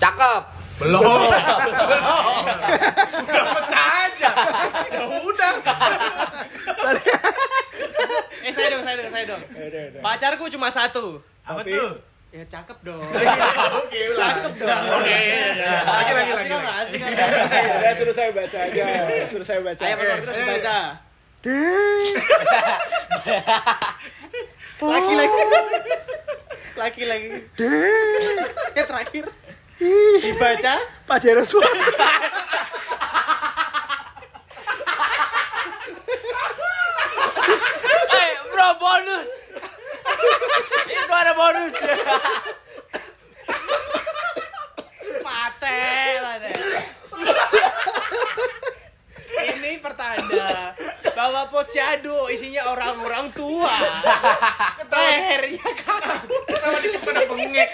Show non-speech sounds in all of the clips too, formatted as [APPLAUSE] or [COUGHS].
Cakep. Belum. Belum. Udah pecah aja. Ya udah. Eh saya dong, saya dong, saya dong. Pacarku cuma satu. Apa Tapi- tuh? Ya cakep dong. [LAUGHS] Oke. Cakep dong. Oke, iya, iya. Lagi lagi lagi. lagi. asik. Udah suruh saya baca aja. Suruh saya baca. Ayo Pak terus eh. baca. Laki [LAUGHS] lagi. Lagi. Yang terakhir. Dibaca. Pajero Suara. [LAUGHS] Eh, bro, bonus. Itu ada bonus. Mate, mate. Ini pertanda bahwa Posyandu isinya orang-orang tua. Lehernya kan. Kenapa dikit pada bengek?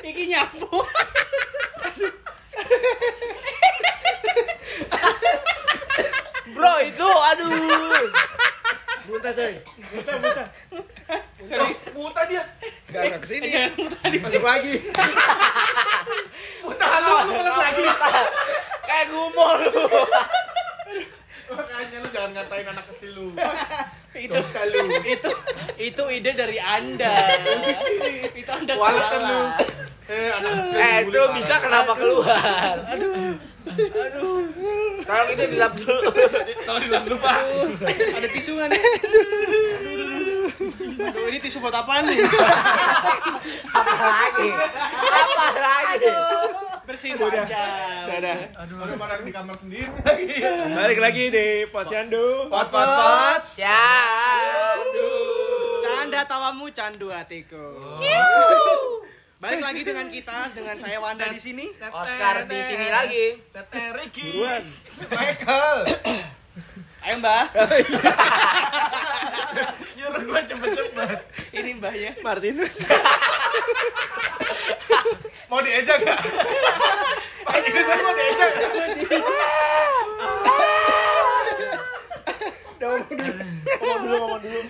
Iki nyambung. Bro, itu aduh. Muntah coy. Muntah muntah. Buta dia. Gak gak ke sini. Tadi Masuk lagi. Buta lu lu balik lagi. Kayak gumo lu. Makanya lu jangan ngatain anak kecil lu. itu itu itu ide dari anda itu anda kan lu. Eh, anak kecil. Eh, itu bisa kenapa keluar? Aduh. Aduh. Tolong itu dilap dulu. Tolong dilap dulu, Pak. ada tisu nih aduh ini tisu buat apaan nih Apa lagi? Apa lagi? Bersihin wajah Udah. Aduh, mana di kamar sendiri. [LAUGHS] Balik lagi di Posyandu. Pot pot pot. Siap. canda tawamu candu hatiku balik lagi dengan kita dengan saya Wanda di sini Oscar di sini lagi. Teteh Ricky. Buruan. Michael. [COUGHS] ayo mbak Nyuruh gua cepet-cepet. ini mbahnya Martinus. [LAUGHS] Mau diejak gak? Pak Yusuf mau diejak? Udah ngomong dulu. Ngomong dulu, ngomong dulu.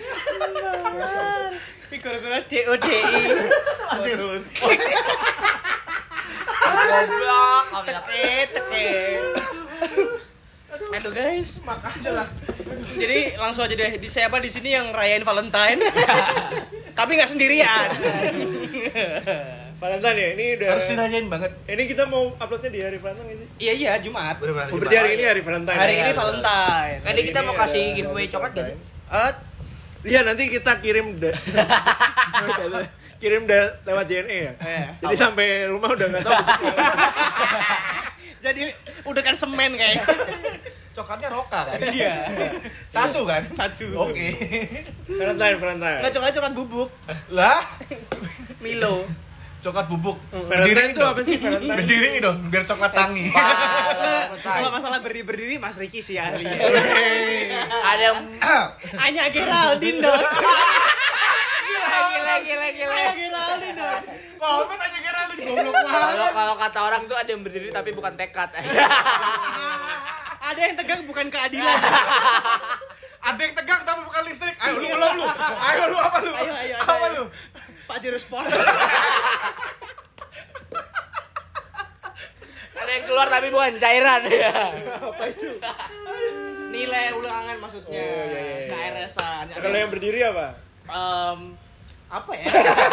ini gara-gara DODI Terus. Goblok. Goblok. teke teke aduh guys Makanya lah. jadi langsung aja deh di siapa di sini yang rayain Valentine [LAUGHS] tapi nggak sendirian [LAUGHS] Valentine ya, ini udah Harus dirayain banget. Ini kita mau uploadnya di hari Valentine nggak sih? iya iya Jumat Oh, berarti hari ini hari Valentine. hari ya? ini Valentine Tadi kita mau Ini kasih giveaway coklat gak sih? Eh, Iya, nanti kita kirim [LAUGHS] kirim lewat JNE ya. Eh, Jadi sampai rumah udah nggak tahu. [LAUGHS] jadi udah kan semen kayak Coklatnya roka kan? iya Satu kan? satu Oke. Valentine, Valentine. nggak coklat coklat bubuk Lah, Milo coklat bubuk. Valentine Berdiri itu apa sih Valentine? Berdiri dong, biar coklat tangi. [LAUGHS] kalau masalah berdiri berdiri Mas Riki sih ahli Ada yang [COUGHS] hanya Geraldine dong [COUGHS] lagi lagi lagi hanya lagi. Geraldine dong Komen aja goblok Kalau banget. kalau kata orang tuh ada yang berdiri tapi bukan tekad. [COUGHS] ada yang tegak bukan keadilan Ada yang tegak tapi bukan listrik. Ayo lu belum lu. Ayo lu apa lu? ayo ayo Apa ayo. lu? Pajero Sport ada yang keluar tapi bukan cairan ya. nilai ulangan maksudnya Oh, iya, iya, iya. KRS-an Ada Kalau yang berdiri apa? Em, apa ya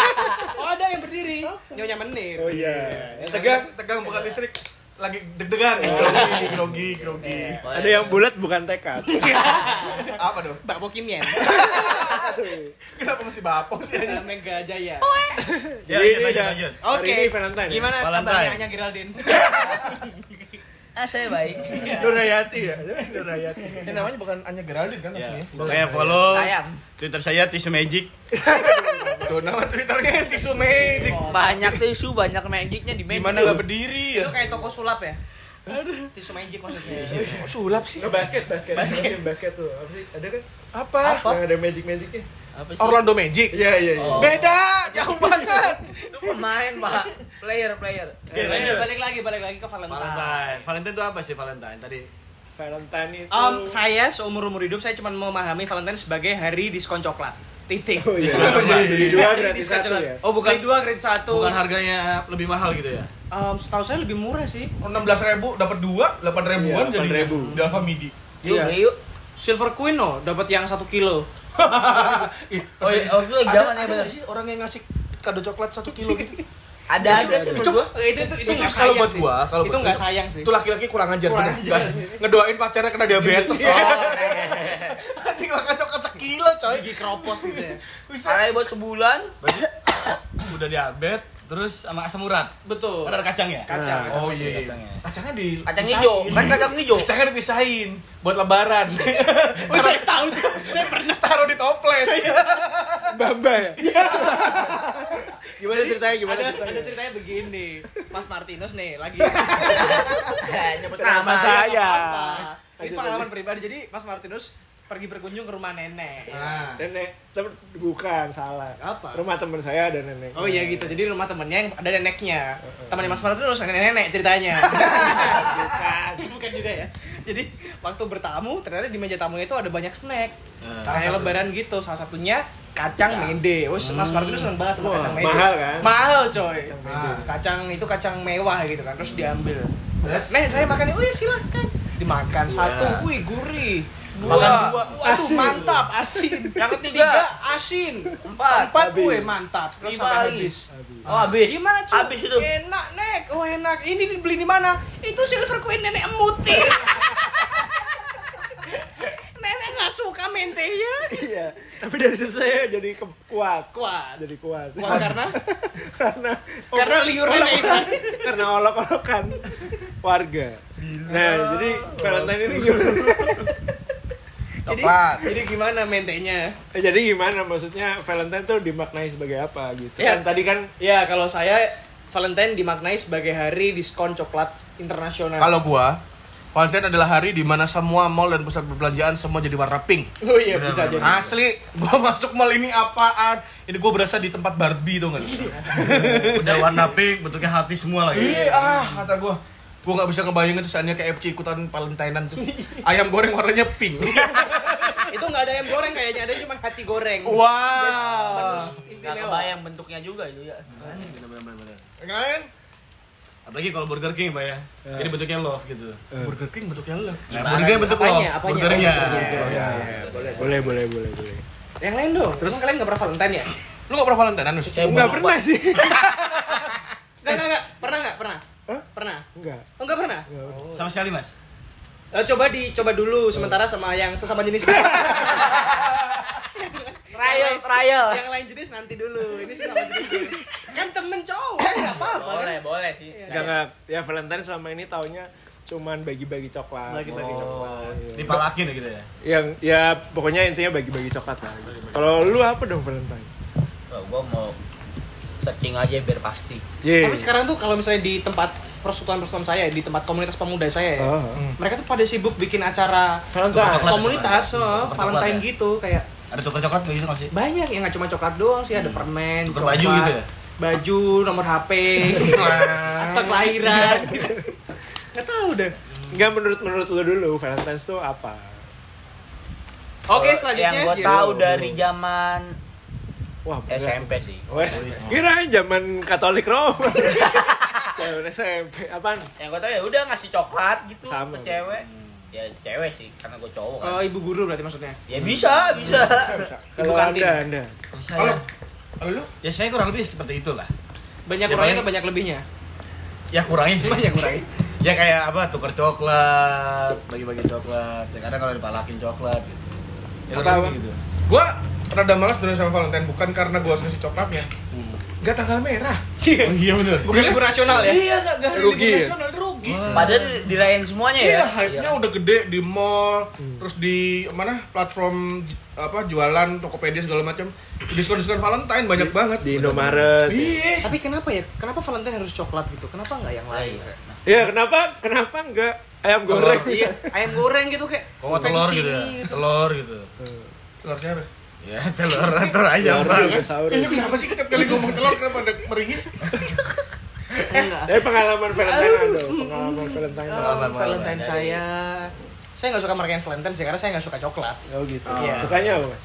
[LAUGHS] oh ada yang berdiri nyonya menir Oh iya. Yang Tegang, tegang bukan listrik. Lagi deg-degan. Grogi, grogi, grogi. Ada yang bulat bukan tekad. [LAUGHS] Apa dong? Mbak Bokimian [LAUGHS] Kenapa masih bapok sih aja? Mega Jaya [LAUGHS] Ya, Jadi lanjut, ini lanjut. Oke, Valentine. ya? gimana Valentine. kabarnya Anya Geraldine? Ah saya baik. [LAUGHS] Nur Hayati ya. Nur Hayati. Ini namanya bukan Anya Geraldine kan aslinya? Makanya follow Sayang. Twitter saya Tisu Magic. [LAUGHS] Tuh nama Twitternya tisu magic. Banyak tisu, banyak magicnya di magic. Gimana nggak berdiri ya? Itu kayak toko sulap ya? Tisu magic maksudnya. Oh, sulap sih. Nge basket, basket. Basket. basket tuh. Apa sih? Ada kan? Apa? Yang ada magic-magicnya. Apa sih? Orlando Magic. Iya, iya, iya. Oh. Beda, jauh [LAUGHS] banget. Itu pemain, Pak. Player, player. Oke, Balik, lanjut. balik lagi, balik lagi ke Valentine. Valentine. Valentine itu apa sih Valentine tadi? Valentine itu Em, saya seumur umur hidup saya cuma memahami Valentine sebagai hari diskon coklat. titik. Oh iya. Beli dua gratis satu ya. Oh, bukan- Beli dua grade satu. Bukan harganya lebih mahal gitu ya? Em, setahu saya lebih murah sih. enam belas ribu dapat dua delapan ribuan Iya, jadi 8.000. di Alfa Midi Yuk, Iya. beli yuk. Silver Queen no, dapat yang satu kilo. [LAUGHS] Oh, iya, oh, itu lagi zaman ya, sih orang yang ngasih kado coklat satu kilo gitu? [LAUGHS] Ada ada sih? Itu itu itu itu Itu kalau buat gua, kalau itu nggak sayang sih. itu laki-laki kurang ajar Kurang bener. [LAUGHS] ngedoain pacarnya kena diabetes Iya. Nanti makan coklat sekilo coy. Gigi kropos gitu ya. Buat sebulan. [COUGHS] Udah diabetes, terus sama asam urat. Betul. Kan ada kacang ya? Kacang. Nah. oh iya iya Kacangnya. kacangnya di Kacang hijau. Kan kacang hijau. kacangnya dipisahin buat lebaran [LAUGHS] Oh, saya tahu. saya pernah. taruh di toples Bamba ya. Gimana ceritanya? Gimana ada, ceritanya? ada ceritanya begini. Mas Martinus nih lagi [LAUGHS] Nyebut Nama nama. saya. apa. Ini pengalaman pribadi. Jadi Mas Martinus pergi berkunjung ke rumah nenek. nah Nenek, tapi bukan salah. Apa? Rumah teman saya ada nenek. Oh iya gitu. Jadi rumah temennya yang ada neneknya. Temannya Mas Martinus nenek-nenek ceritanya. [LAUGHS] bukan. [LAUGHS] Bukan juga ya. Jadi waktu bertamu ternyata di meja tamunya itu ada banyak snack. Kayak lebaran gitu. Salah satunya kacang mede. Oh, Mas Martinus seneng banget sama Wah, kacang mede. mahal kan? Mahal coy. Kacang mede. Ah, Kacang itu kacang mewah gitu kan. Terus diambil. Nek saya makan. Oh iya silakan. Dimakan satu. Wih gurih. Dua. Makan dua. Asin. mantap asin. Yang ketiga. asin. Empat. Empat kue mantap. Terus Lima habis. Oh, habis. Gimana cuy? Habis itu. Enak nek. Oh enak. Ini dibeli di mana? Itu silver queen nenek emuti. [LAUGHS] nenek nggak suka mentenya. Iya. Tapi dari situ saya jadi ke- kuat. Kuat. Jadi kuat. Kuat karena [LAUGHS] karena Karena liur nenek itu. karena olok-olokan warga. Nah, jadi Valentine ini gimana? Jadi, Coklat. jadi gimana mentenya? Eh, jadi gimana maksudnya Valentine tuh dimaknai sebagai apa gitu? Ya. Kan tadi kan Ya kalau saya Valentine dimaknai sebagai hari diskon coklat internasional. kalau gua Valentine adalah hari di mana semua mall dan pusat perbelanjaan semua jadi warna pink. Oh iya bisa jadi. Asli, gua [LAUGHS] masuk mall ini apaan? Ini gua berasa di tempat Barbie tuh nggak? [LAUGHS] Udah warna pink, bentuknya hati semua lagi. Iya, ah kata gua. Gua nggak bisa ngebayangin tuh seandainya KFC ikutan Valentinean tuh. Ayam goreng warnanya pink. [LAUGHS] itu nggak ada ayam goreng kayaknya ada cuma hati goreng. wow. Nggak kebayang bentuknya juga itu ya. Bener-bener. Kan? Apalagi kalau Burger King, Pak ya. Jadi bentuknya love gitu. Burger King bentuknya love. Nah, burgernya bentuk Apanya? love. Apanya? Burgernya. Iya, iya. boleh boleh boleh boleh. Yang lain dong. Terus kalian nggak pernah Valentine ya? Lu gak pernah Valentine, Anus? Enggak pernah sih. [LAUGHS] Enggak, enggak, enggak. Pernah enggak? Pernah. Enggak. Oh, enggak pernah. Enggak. Sama sekali, Mas. Eh, coba dicoba dulu sementara sama yang sesama jenis. [LAUGHS] Trial, trial. yang lain jenis nanti dulu. Ini sesama jenis. Kan temen cowok kan enggak apa-apa. kan? Boleh, boleh sih. Enggak enggak. Ya Valentine selama ini taunya cuman bagi-bagi coklat. Bagi-bagi Oh, coklat. iya. Dipalakin ya gitu ya. Yang ya pokoknya intinya bagi-bagi coklat lah. Kalau lu apa dong Valentine? Oh, gua mau searching aja biar pasti. Iya. Tapi sekarang tuh kalau misalnya di tempat persekutuan-persekutuan saya, di tempat komunitas pemuda saya ya, Oh, mereka tuh pada sibuk bikin acara Valentine. Komunitas, Coklat Valentine ya? gitu kayak Ada tukar coklat kayak gitu nggak sih? banyak yang nggak cuma coklat doang sih ada permen Tukar coklat, baju gitu ya? baju nomor HP akta [LAUGHS] kelahiran gitu. nggak tahu deh Enggak menurut menurut lu dulu Valentine's tuh apa? oke selanjutnya Yang gua gimana? tahu dari zaman Wah, bener. SMP sih. Wes, kirain zaman Katolik Roma. [LAUGHS] Zaman SMP, apaan? Yang gua tahu ya udah ngasih coklat gitu Sama. ke cewek. Ya cewek sih, karena gua cowok kan. oh ibu guru berarti maksudnya Ya bisa, bisa. Kalau kantin. anda, anda. Kalau kalau lu Ya saya kurang lebih seperti itulah. banyak Ya, kurangnya atau banyak lebihnya Ya kurangnya sih. banyak kurangnya [LAUGHS] Ya kayak apa tukar coklat, bagi-bagi coklat. Ya kadang kalau dipalakin coklat gitu. Ya Apa, gitu. gua rada malas bener sama Valentine bukan karena gua harus ngasih coklatnya. Gak tanggal merah. Oh iya bener. bukan libur nasional ya Iya, gak, gak Rugi libur ya? nasional, rugi. Padahal dirayain semuanya ya. Iya, hype-nya udah gede di mall, terus di mana platform apa jualan Tokopedia segala macam. Diskon-diskon Valentine banyak banget. Di Indomaret. Iya. tapi kenapa ya kenapa Valentine harus coklat gitu kenapa nggak yang lain Iya. Ya, kenapa? Kenapa enggak ayam goreng? iya ayam goreng gitu kayak Kok nggak telur gitu ya? fancy Telur gitu. Telur siapa? Ya telur telur ayam Telur bang. Ini kenapa sih tiap kali ngomong telur kenapa ada meringis? Tapi pengalaman Valentine ada, pengalaman Valentine. Oh, Pengalaman Valentine Valentine. saya saya nggak suka merayain Valentine sih karena saya nggak suka coklat Oh gitu. Iya. Sukanya apa, Mas?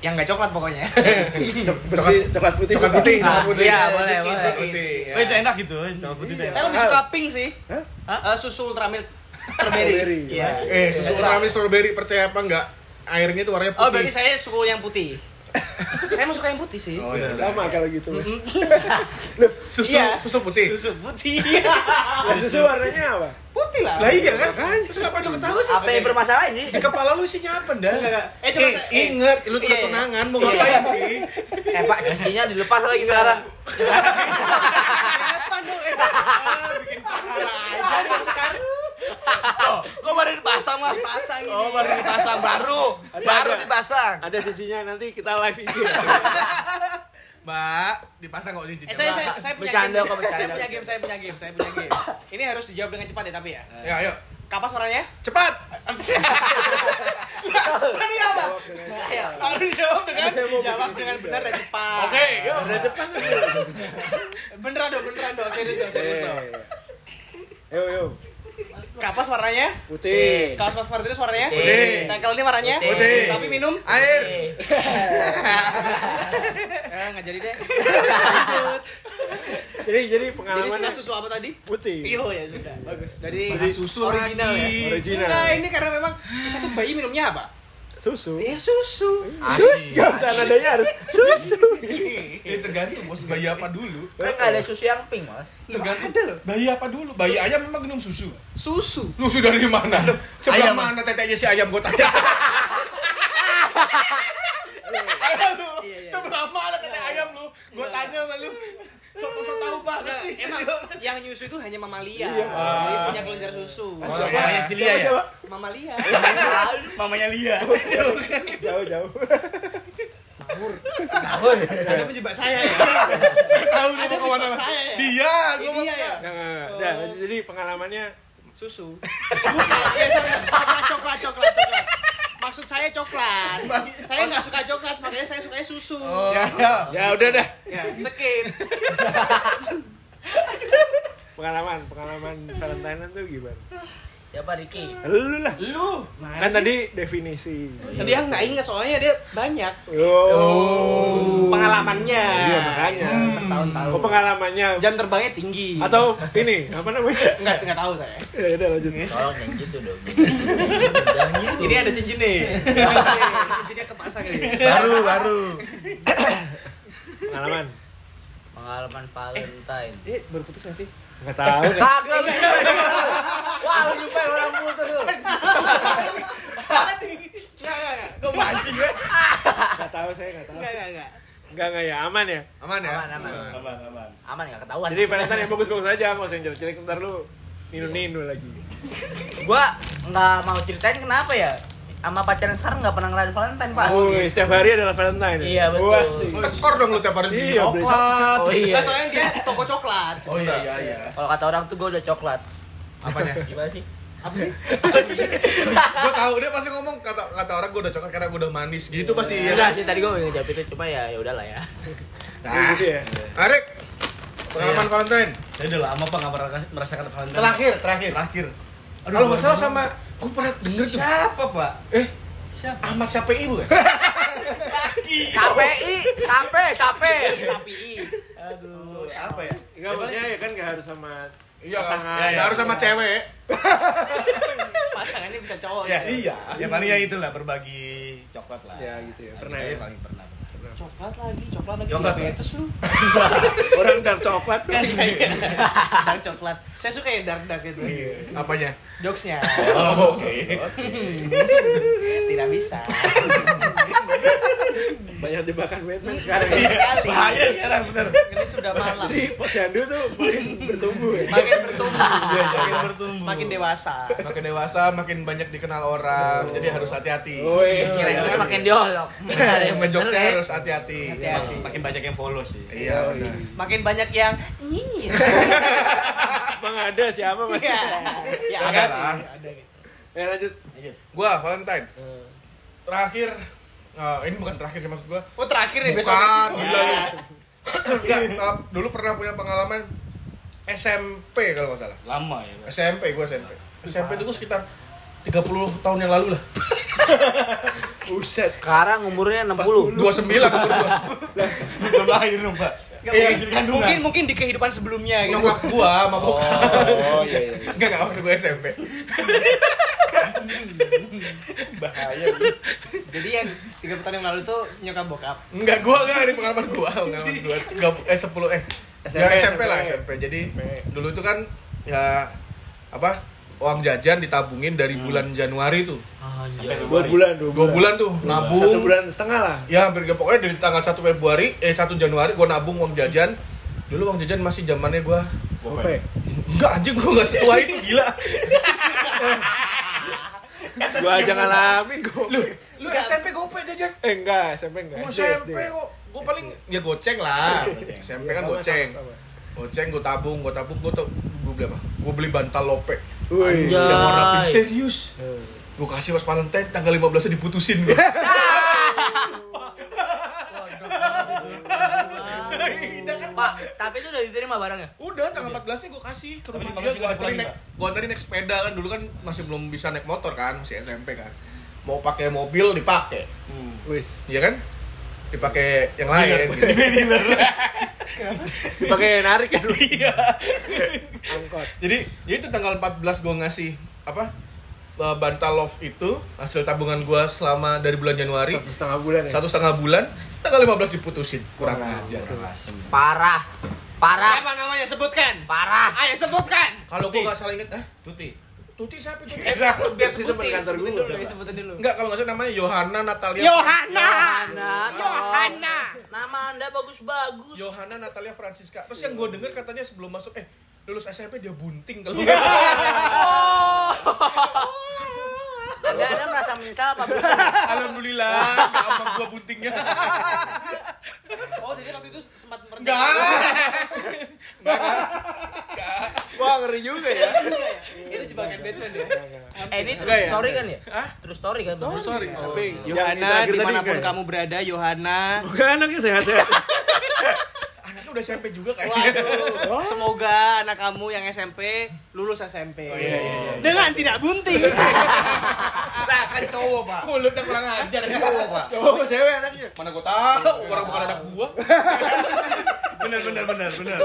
yang nggak coklat pokoknya. [LAUGHS] Cok- berarti coklat putih Coklat putih, Ah, coklat putih. iya, boleh, boleh. dikit. Putih. ya. Oh, itu enak gitu, coklat putih. Saya lebih suka pink sih. Hah? Eh, susu ultramilk strawberry. Strawberry. Iya. Eh, susu ultramilk strawberry percaya apa enggak? Airnya itu warnanya putih. Oh, berarti saya suka yang putih. [LAUGHS] saya mau suka yang putih sih. Oh, iya. Sama kalau gitu. Mas. [LAUGHS] Susu Iya. susu putih. Susu putih. Lah, [LAUGHS] susu warnanya apa? putih lah. Lah iya kan? Terus ngapain lu ketawa sih? Apa yang bermasalah ini? Di kepala lu isinya apa dah? Enggak, enggak. Eh, coba Eh, saya- eh. inget, lu tuh Iya, iya. tunangan mau Iya. ngapain sih? Eh Pak, cincinnya dilepas lagi sekarang. Kenapa dong? Eh, bikin pahala aja dong sekarang. Oh, kok baru dipasang, Mas? Pasang ini. Oh, baru dipasang baru. Ada, Baru ada. dipasang. Ada sisinya nanti kita live IG. [LAUGHS] Mbak, dipasang kok cincin. Eh, saya, saya, saya punya Bercanda game. kok, bercanda. Saya punya game, saya punya game, saya punya game. Ini harus dijawab dengan cepat ya, tapi ya. Ya, ayo. Kapas warnanya? Cepat. [LAUGHS] Tadi apa? Ayo. Harus dijawab dengan Jawab dengan benar dan cepat. Oke, yuk. Udah cepat. Beneran dong, beneran dong. Serius dong, serius dong. Eh, Yo yo. Kapas warnanya? Putih. Kaos Mas Martinus warnanya? Putih. Tackle ini warnanya? Putih. Sapi minum? Air. [LAUGHS] Eh, nggak jadi deh. [LAUGHS] Jadi jadi Jadi pengalamannya suka susu apa tadi? putih. Iyo ya sudah, bagus. Dari Bahas susu original lagi. ya. Original. Enggak, ini karena memang kita tuh bayi minumnya apa? Susu. Ya susu. Sus, gak usah nadanya harus susu. [LAUGHS] Ini tergantung bos bayi apa dulu. Kan nggak ada susu yang pink, Mas. Tergantung Ada loh. bayi apa dulu. Bayi ayam memang minum susu. Susu. Susu dari mana? Sebelah Ayam, mana tetenya si ayam gue tanya? [LAUGHS] Iya, iya. sebelah mana tete ayam lu? Gue tanya sama lu. Soto-soto tahu banget sih. Emang yang nyusu itu hanya mamalia. Iya. Jadi punya kelinjar susu. Oh. Mamanya si Lia ya? Mamalia. [LAUGHS] Mamanya Lia. Jauh jauh. Ada penjebak saya ya. Saya tahu ke mana. tipe saya ya? Dia, gue mau. Dia ya. Enggak enggak enggak. Dah, jadi pengalamannya Susu. Bukan, ya sama coklat, coklat, coklat, coklat. Maksud saya coklat. [LAUGHS] Saya nggak suka coklat, makanya saya sukanya susu. Ya, ya. ya udah dah. Ya, skip. [LAUGHS] Pengalaman pengalaman Valentine tuh gimana? Siapa Ricky? Lu lah. Lu. Kan tadi definisi. Dia nggak ingat soalnya dia banyak Oh. pengalamannya. Iya makanya. Bertahun-tahun. Oh pengalamannya Jam terbangnya tinggi. atau ini apa namanya? nggak nggak tahu saya. Ya udah lanjut. Tolong jangan gitu dong. Jangan [LAUGHS] gitu. Ini ada cincin nih. Cincinnya kepasang ini. Baru, baru. Pengalaman. Pengalaman Valentine. Eh, baru putus nggak sih? Enggak tahu. Kagak lu. Wah, lu nyumpel orang putus lu. Nggak, nggak, nggak. Gue mancing gue. Enggak tahu saya enggak tahu. Nggak, nggak, nggak. Enggak enggak ya aman ya. Aman ya? Aman, aman. Aman, aman. Aman enggak ketahuan. Jadi Valentine yang bagus-bagus aja, nggak usah yang jelek-jelek ntar lu ninu-ninu lagi. gua nggak mau ceritain kenapa ya. Sama pacaran sekarang nggak pernah ngerayain Valentine, Pak. Woi, setiap hari adalah Valentine. ya? Iya, betul. Wah, sih. Tekor dong lu tiap hari beli Iya, coklat. Oh iya. Nggak, soalnya dia toko coklat. Oh iya iya iya. Kalau kata orang tuh gua udah coklat. Apanya? Gimana sih? gue tahu dia pasti ngomong kata kata orang gue udah coklat karena gue udah manis gitu pasti ya. Enggak sih tadi gua mau ngejawab itu cuma ya ya udahlah ya. Nah, gitu ya. Arik, pengalaman Valentine. Saya udah lama pak nggak merasakan- merasakan Valentine. Terakhir, terakhir. Terakhir. Kalau nggak salah sama, gue pernah denger tuh. Siapa pak? Eh, siapa? Ahmad Syafi'i bukan? KPI, sampai, sampai. Sapi. Aduh, apa ya? Enggak maksudnya ya kan enggak harus sama Iya, Pasangan. ya, ya, harus sama cewek. [LAUGHS] Pasangannya bisa cowok. Ya. Iya. Ya paling ya itulah berbagi coklat lah. Ya, gitu ya. Pernah Pernah ya? paling pernah. Coklat lagi, coklat lagi. Coklat, diabetes lu. [LAUGHS] orang dark coklat kan. [LAUGHS] Dark coklat. Saya suka yang dark dark itu. Apanya? Jokesnya. Oh, oke. [LAUGHS] Tidak bisa. Banyak jebakan Batman sekarang. Iya, [LAUGHS] Bahaya sekarang bener. Ini sudah malam. Jadi posyandu tuh makin bertumbuh ya. Makin bertumbuh. [LAUGHS] Makin bertumbuh. Makin dewasa. Makin dewasa, makin banyak dikenal orang, jadi harus hati-hati. Woi. Kira-kira makin diolok. [LAUGHS] Ada yang bener Ngejokesnya ya. harus hati-hati. Makin banyak yang follow sih. Iya, benar. Makin banyak yang nyinyir. Bang ada siapa mas? Iya. Ya Ada ada sih. Ada gitu. Ya lanjut. Gua Valentine. Terakhir eh, ini bukan terakhir sih maksud gua. Oh terakhir nih besok. Bukan, gila lu. [COUGHS] Enggak, eh, dulu pernah punya pengalaman SMP kalau nggak salah. Lama ya. Pak. SMP gua SMP. SMP itu gua sekitar 30 tahun yang lalu lah. [LAUGHS] Buset. Sekarang umurnya 60. 29 umur gua. Belum lahir dong, Pak. Nggak, mungkin, mungkin mungkin di kehidupan sebelumnya gitu. Nyokap gua sama bokap. Oh iya iya. [LAUGHS] Enggak, enggak waktu gua SMP. [LAUGHS] Bahaya. Jadi yang 30 tahun yang lalu tuh nyokap bokap. Enggak, gua enggak ini pengalaman gua, pengalaman gua. Tiga, eh 10 eh ya SMP lah SMP. Jadi dulu itu kan ya apa? Uang jajan ditabungin dari bulan Januari tuh. Anjir. Dua bulan, dua Dua bulan. bulan tuh Satu nabung. bulan setengah lah. Ya hampir gak pokoknya dari tanggal 1 Februari eh 1 Januari gua nabung uang jajan. Dulu uang jajan masih zamannya gua Oke. Enggak anjing gua enggak setua itu gila. [LAUGHS] Gua aja ngalamin gua. Lu lu SMP gope jajan. Eh enggak, SMP enggak. Gua SMP kok. Gua paling ya goceng lah. SMP kan goceng. Goceng gua tabung, gua tabung gua tuh gua beli apa? Gua beli bantal lope. Wih. Warna pink serius. Eh. Gue kasih pas Valentine tanggal 15 nya diputusin gue. [LAUGHS] tapi itu udah diterima barangnya. Udah tanggal 14 nya gue kasih ke rumah dia. di Gue anterin naik, gue anterin naik sepeda kan dulu kan masih belum bisa naik motor kan, masih SMP kan. Mau pakai mobil dipakai, Wis. iya kan? Dipakai yang lain. gitu. [LAUGHS] Pakai narik kan. [LAUGHS] Iya. Angkot. Jadi, ya itu tanggal 14 gue ngasih apa? eh, bantal love itu hasil tabungan gue selama dari bulan Januari Satu setengah bulan ya. satu setengah bulan tanggal 15 diputusin kurang ajar Parah. Parah. Siapa namanya? Sebutkan. Parah. Ayo sebutkan. kalau gue nggak salah inget eh Tuti. Tuti siapa Tuti Eh, biar Itu teman sebutin, kantor sebutin gua. dulu, sebutin dulu. Enggak, kalau nggak salah namanya Yohana Natalia. Yohana. Yohana. Yohana. Nama Anda bagus-bagus. Yohana Natalia Francisca. Terus yang gue denger katanya sebelum masuk eh lulus SMP dia bunting kalau [LAUGHS] [LAUGHS] Anda, anda merasa menyesal apa belum? Alhamdulillah nggak sama gue buntingnya. Oh, jadi waktu itu sempat merendah. Enggak. Wah, ngeri juga ya. Itu jebakan Batman ya. Eh ini Enggak terus ya? story kan ya? Terus story kan? bener? Sorry. Tapi Yohana, di mana pun kayak- kamu berada, Yohana. Semoga anaknya sehat-sehat. [LAUGHS] Udah SMP juga kayaknya. Waduh, semoga anak kamu yang SMP lulus SMP. Oh, iya, iya, iya. Dengan tidak bunting. [LAUGHS] Nah, kan cowok, Pak. Mulut yang kurang ajar kan. [LAUGHS] Cowok, Pak. Coba cewek anaknya. Mana gue tahu orang bukan anak gua. [LAUGHS] Benar, benar, benar, benar.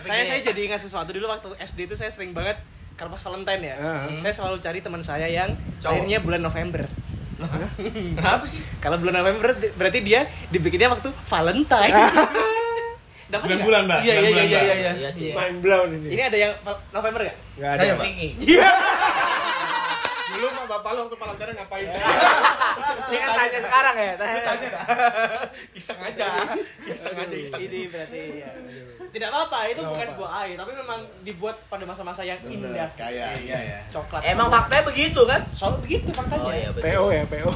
saya saya jadi ingat sesuatu dulu waktu SD itu saya sering banget kalau pas Valentine ya. Ah. Saya selalu cari teman saya yang Cowok. lahirnya bulan November. Kenapa sih? Kalau bulan November berarti dia dibikinnya waktu Valentine. Dapat 9 nggak? bulan, Mbak. Iya iya iya iya iya. Iya sih. Main blown ini. Ini ada yang November gak? Enggak ada. Pak. Ini. Dulu mah bapak lo waktu Valentine ngapain? Ini kan tanya sekarang ya. Tanya. Tanya dah. Iseng aja. Iseng aja iseng. Ini berarti ya. Tidak apa-apa, itu bukan sebuah air, tapi memang dibuat pada masa-masa yang indah. Kayak iya ya. Coklat. Emang faktanya begitu kan? Soalnya begitu faktanya. Oh iya betul. PO ya, PO.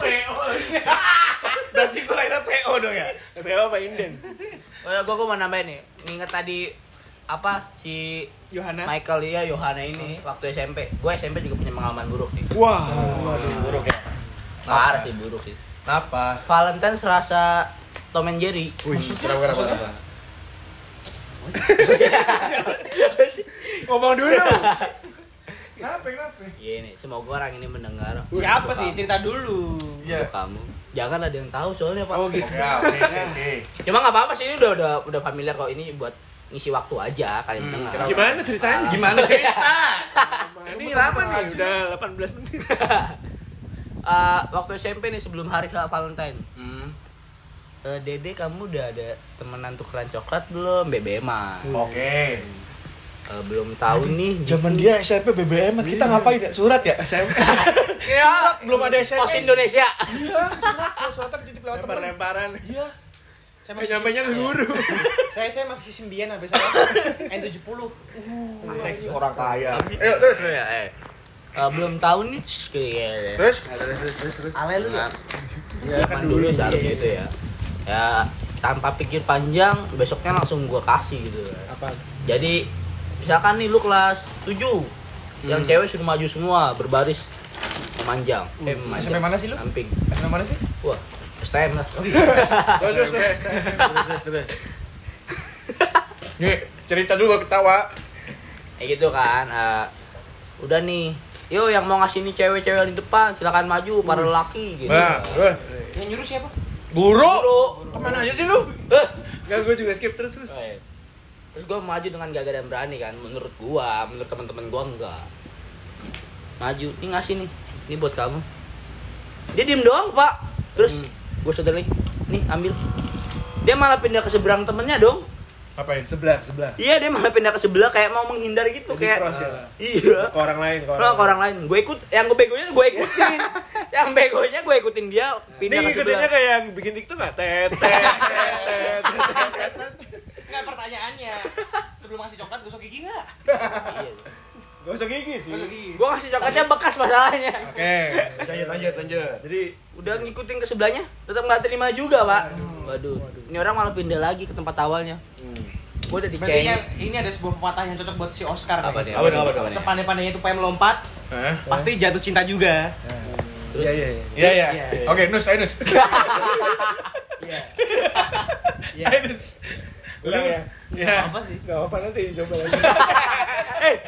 [LAUGHS] PO. [LAUGHS] PO dong ya? PO apa inden? Oh, gua gua mau nambahin nih. Nginget tadi apa si Yohana. Michael ya Yohana ini waktu SMP. Gue SMP juga punya pengalaman buruk nih. Wah. Buruk ya. Parah sih buruk sih. Kenapa? Valentine serasa Tom and Jerry. Kenapa, kenapa, kenapa? Ngomong dulu. Kenapa? Kenapa? Iya nih, semoga orang ini mendengar. Siapa sih? Cerita dulu. Iya. Untuk kamu. Jangan ada yang tahu soalnya Pak. Oh gitu. Oke, oke, oke. [LAUGHS] Cuma nggak apa-apa sih ini udah udah udah familiar kok ini buat ngisi waktu aja kalian mendengar. Gimana ceritanya? Gimana [LAUGHS] cerita? Ini lama nih, udah 18 menit. [LAUGHS] Eh, waktu SMP nih sebelum hari ke Valentine. Hmm. Eh, Dede kamu udah ada temenan tukeran coklat belum? BBM. Oke. Eh, belum tahu nih. Zaman dia SMP BBM kita ngapain ya? Surat ya? SMP. [LAUGHS] Surat belum ada SMS. Pos Indonesia. Iya, surat surat suratan jadi lewat teman. Lempar-lemparan. Iya. Saya Eh, nyampainya ke guru. [LAUGHS] Saya saya masih sembilan habis saya N70. Orang kaya. Ayo terus ya. Eh. Eh, belum tahu nih kayak Terus? Ale lu ya. Zaman dulu seharusnya itu ya. Ya tanpa pikir panjang besoknya langsung gua kasih gitu. Apa? Jadi misalkan nih lu kelas 7 yang cewek sudah maju semua berbaris memanjang. Eh, memanjang. SMP mana sih lu? Samping. SMA mana sih? Wah, STM lah. [LAUGHS] Terus terus. Terus, terus. Nih, cerita dulu ketawa. Kayak gitu kan. eh, udah nih yo yang mau ngasih nih cewek-cewek di depan silakan maju para lelaki gitu Nah, eh, Yang nyuruh siapa? guru. Guru. Ke mana aja sih lu? Eh, Enggak, gue juga skip terus terus. Terus gue maju dengan gagah dan berani kan menurut gua menurut teman-teman gua enggak. Maju ini ngasih nih ini buat kamu. Dia diem doang pak. Terus gue saudara nih nih ambil. Dia malah pindah ke seberang temennya dong. Apain? Sebelah, sebelah. iya dia malah pindah ke sebelah kayak mau menghindar gitu Jadi kayak cross ya? iya. Ke orang lain, ke orang, Nah, ke orang lain. Gue ikut yang gue begonya gue ikutin. [LAUGHS] Yang begonya gue ikutin dia Ini pindah ke ngikutinnya sebelah. kayak yang bikin TikTok nggak? Tet, tet. Sebelum ngasih coklat gosok gigi enggak? Iya. Gosok gigi sih. Gosok gigi. gue kasih coklatnya bekas masalahnya Oke. Lanjut, lanjut, lanjut. Jadi udah ngikutin ke sebelahnya tetap nggak terima juga pak waduh ini orang malah pindah lagi ke tempat awalnya gue udah Berarti dicengin yang ini ada sebuah pepatah yang cocok buat si Oscar. Apa nih. nih? Apa nih, apa nih? Sepandai-pandainya itu pengen melompat, Hah? pasti jatuh cinta juga. Iya, iya, iya. Iya, iya. Iya. Oke, Nus, ayo Nus. [LAUGHS] [LAUGHS] Iya. Ayo Nus ulang ya ya apa sih. Nggak apa nanti coba lagi. [LAUGHS] Eh.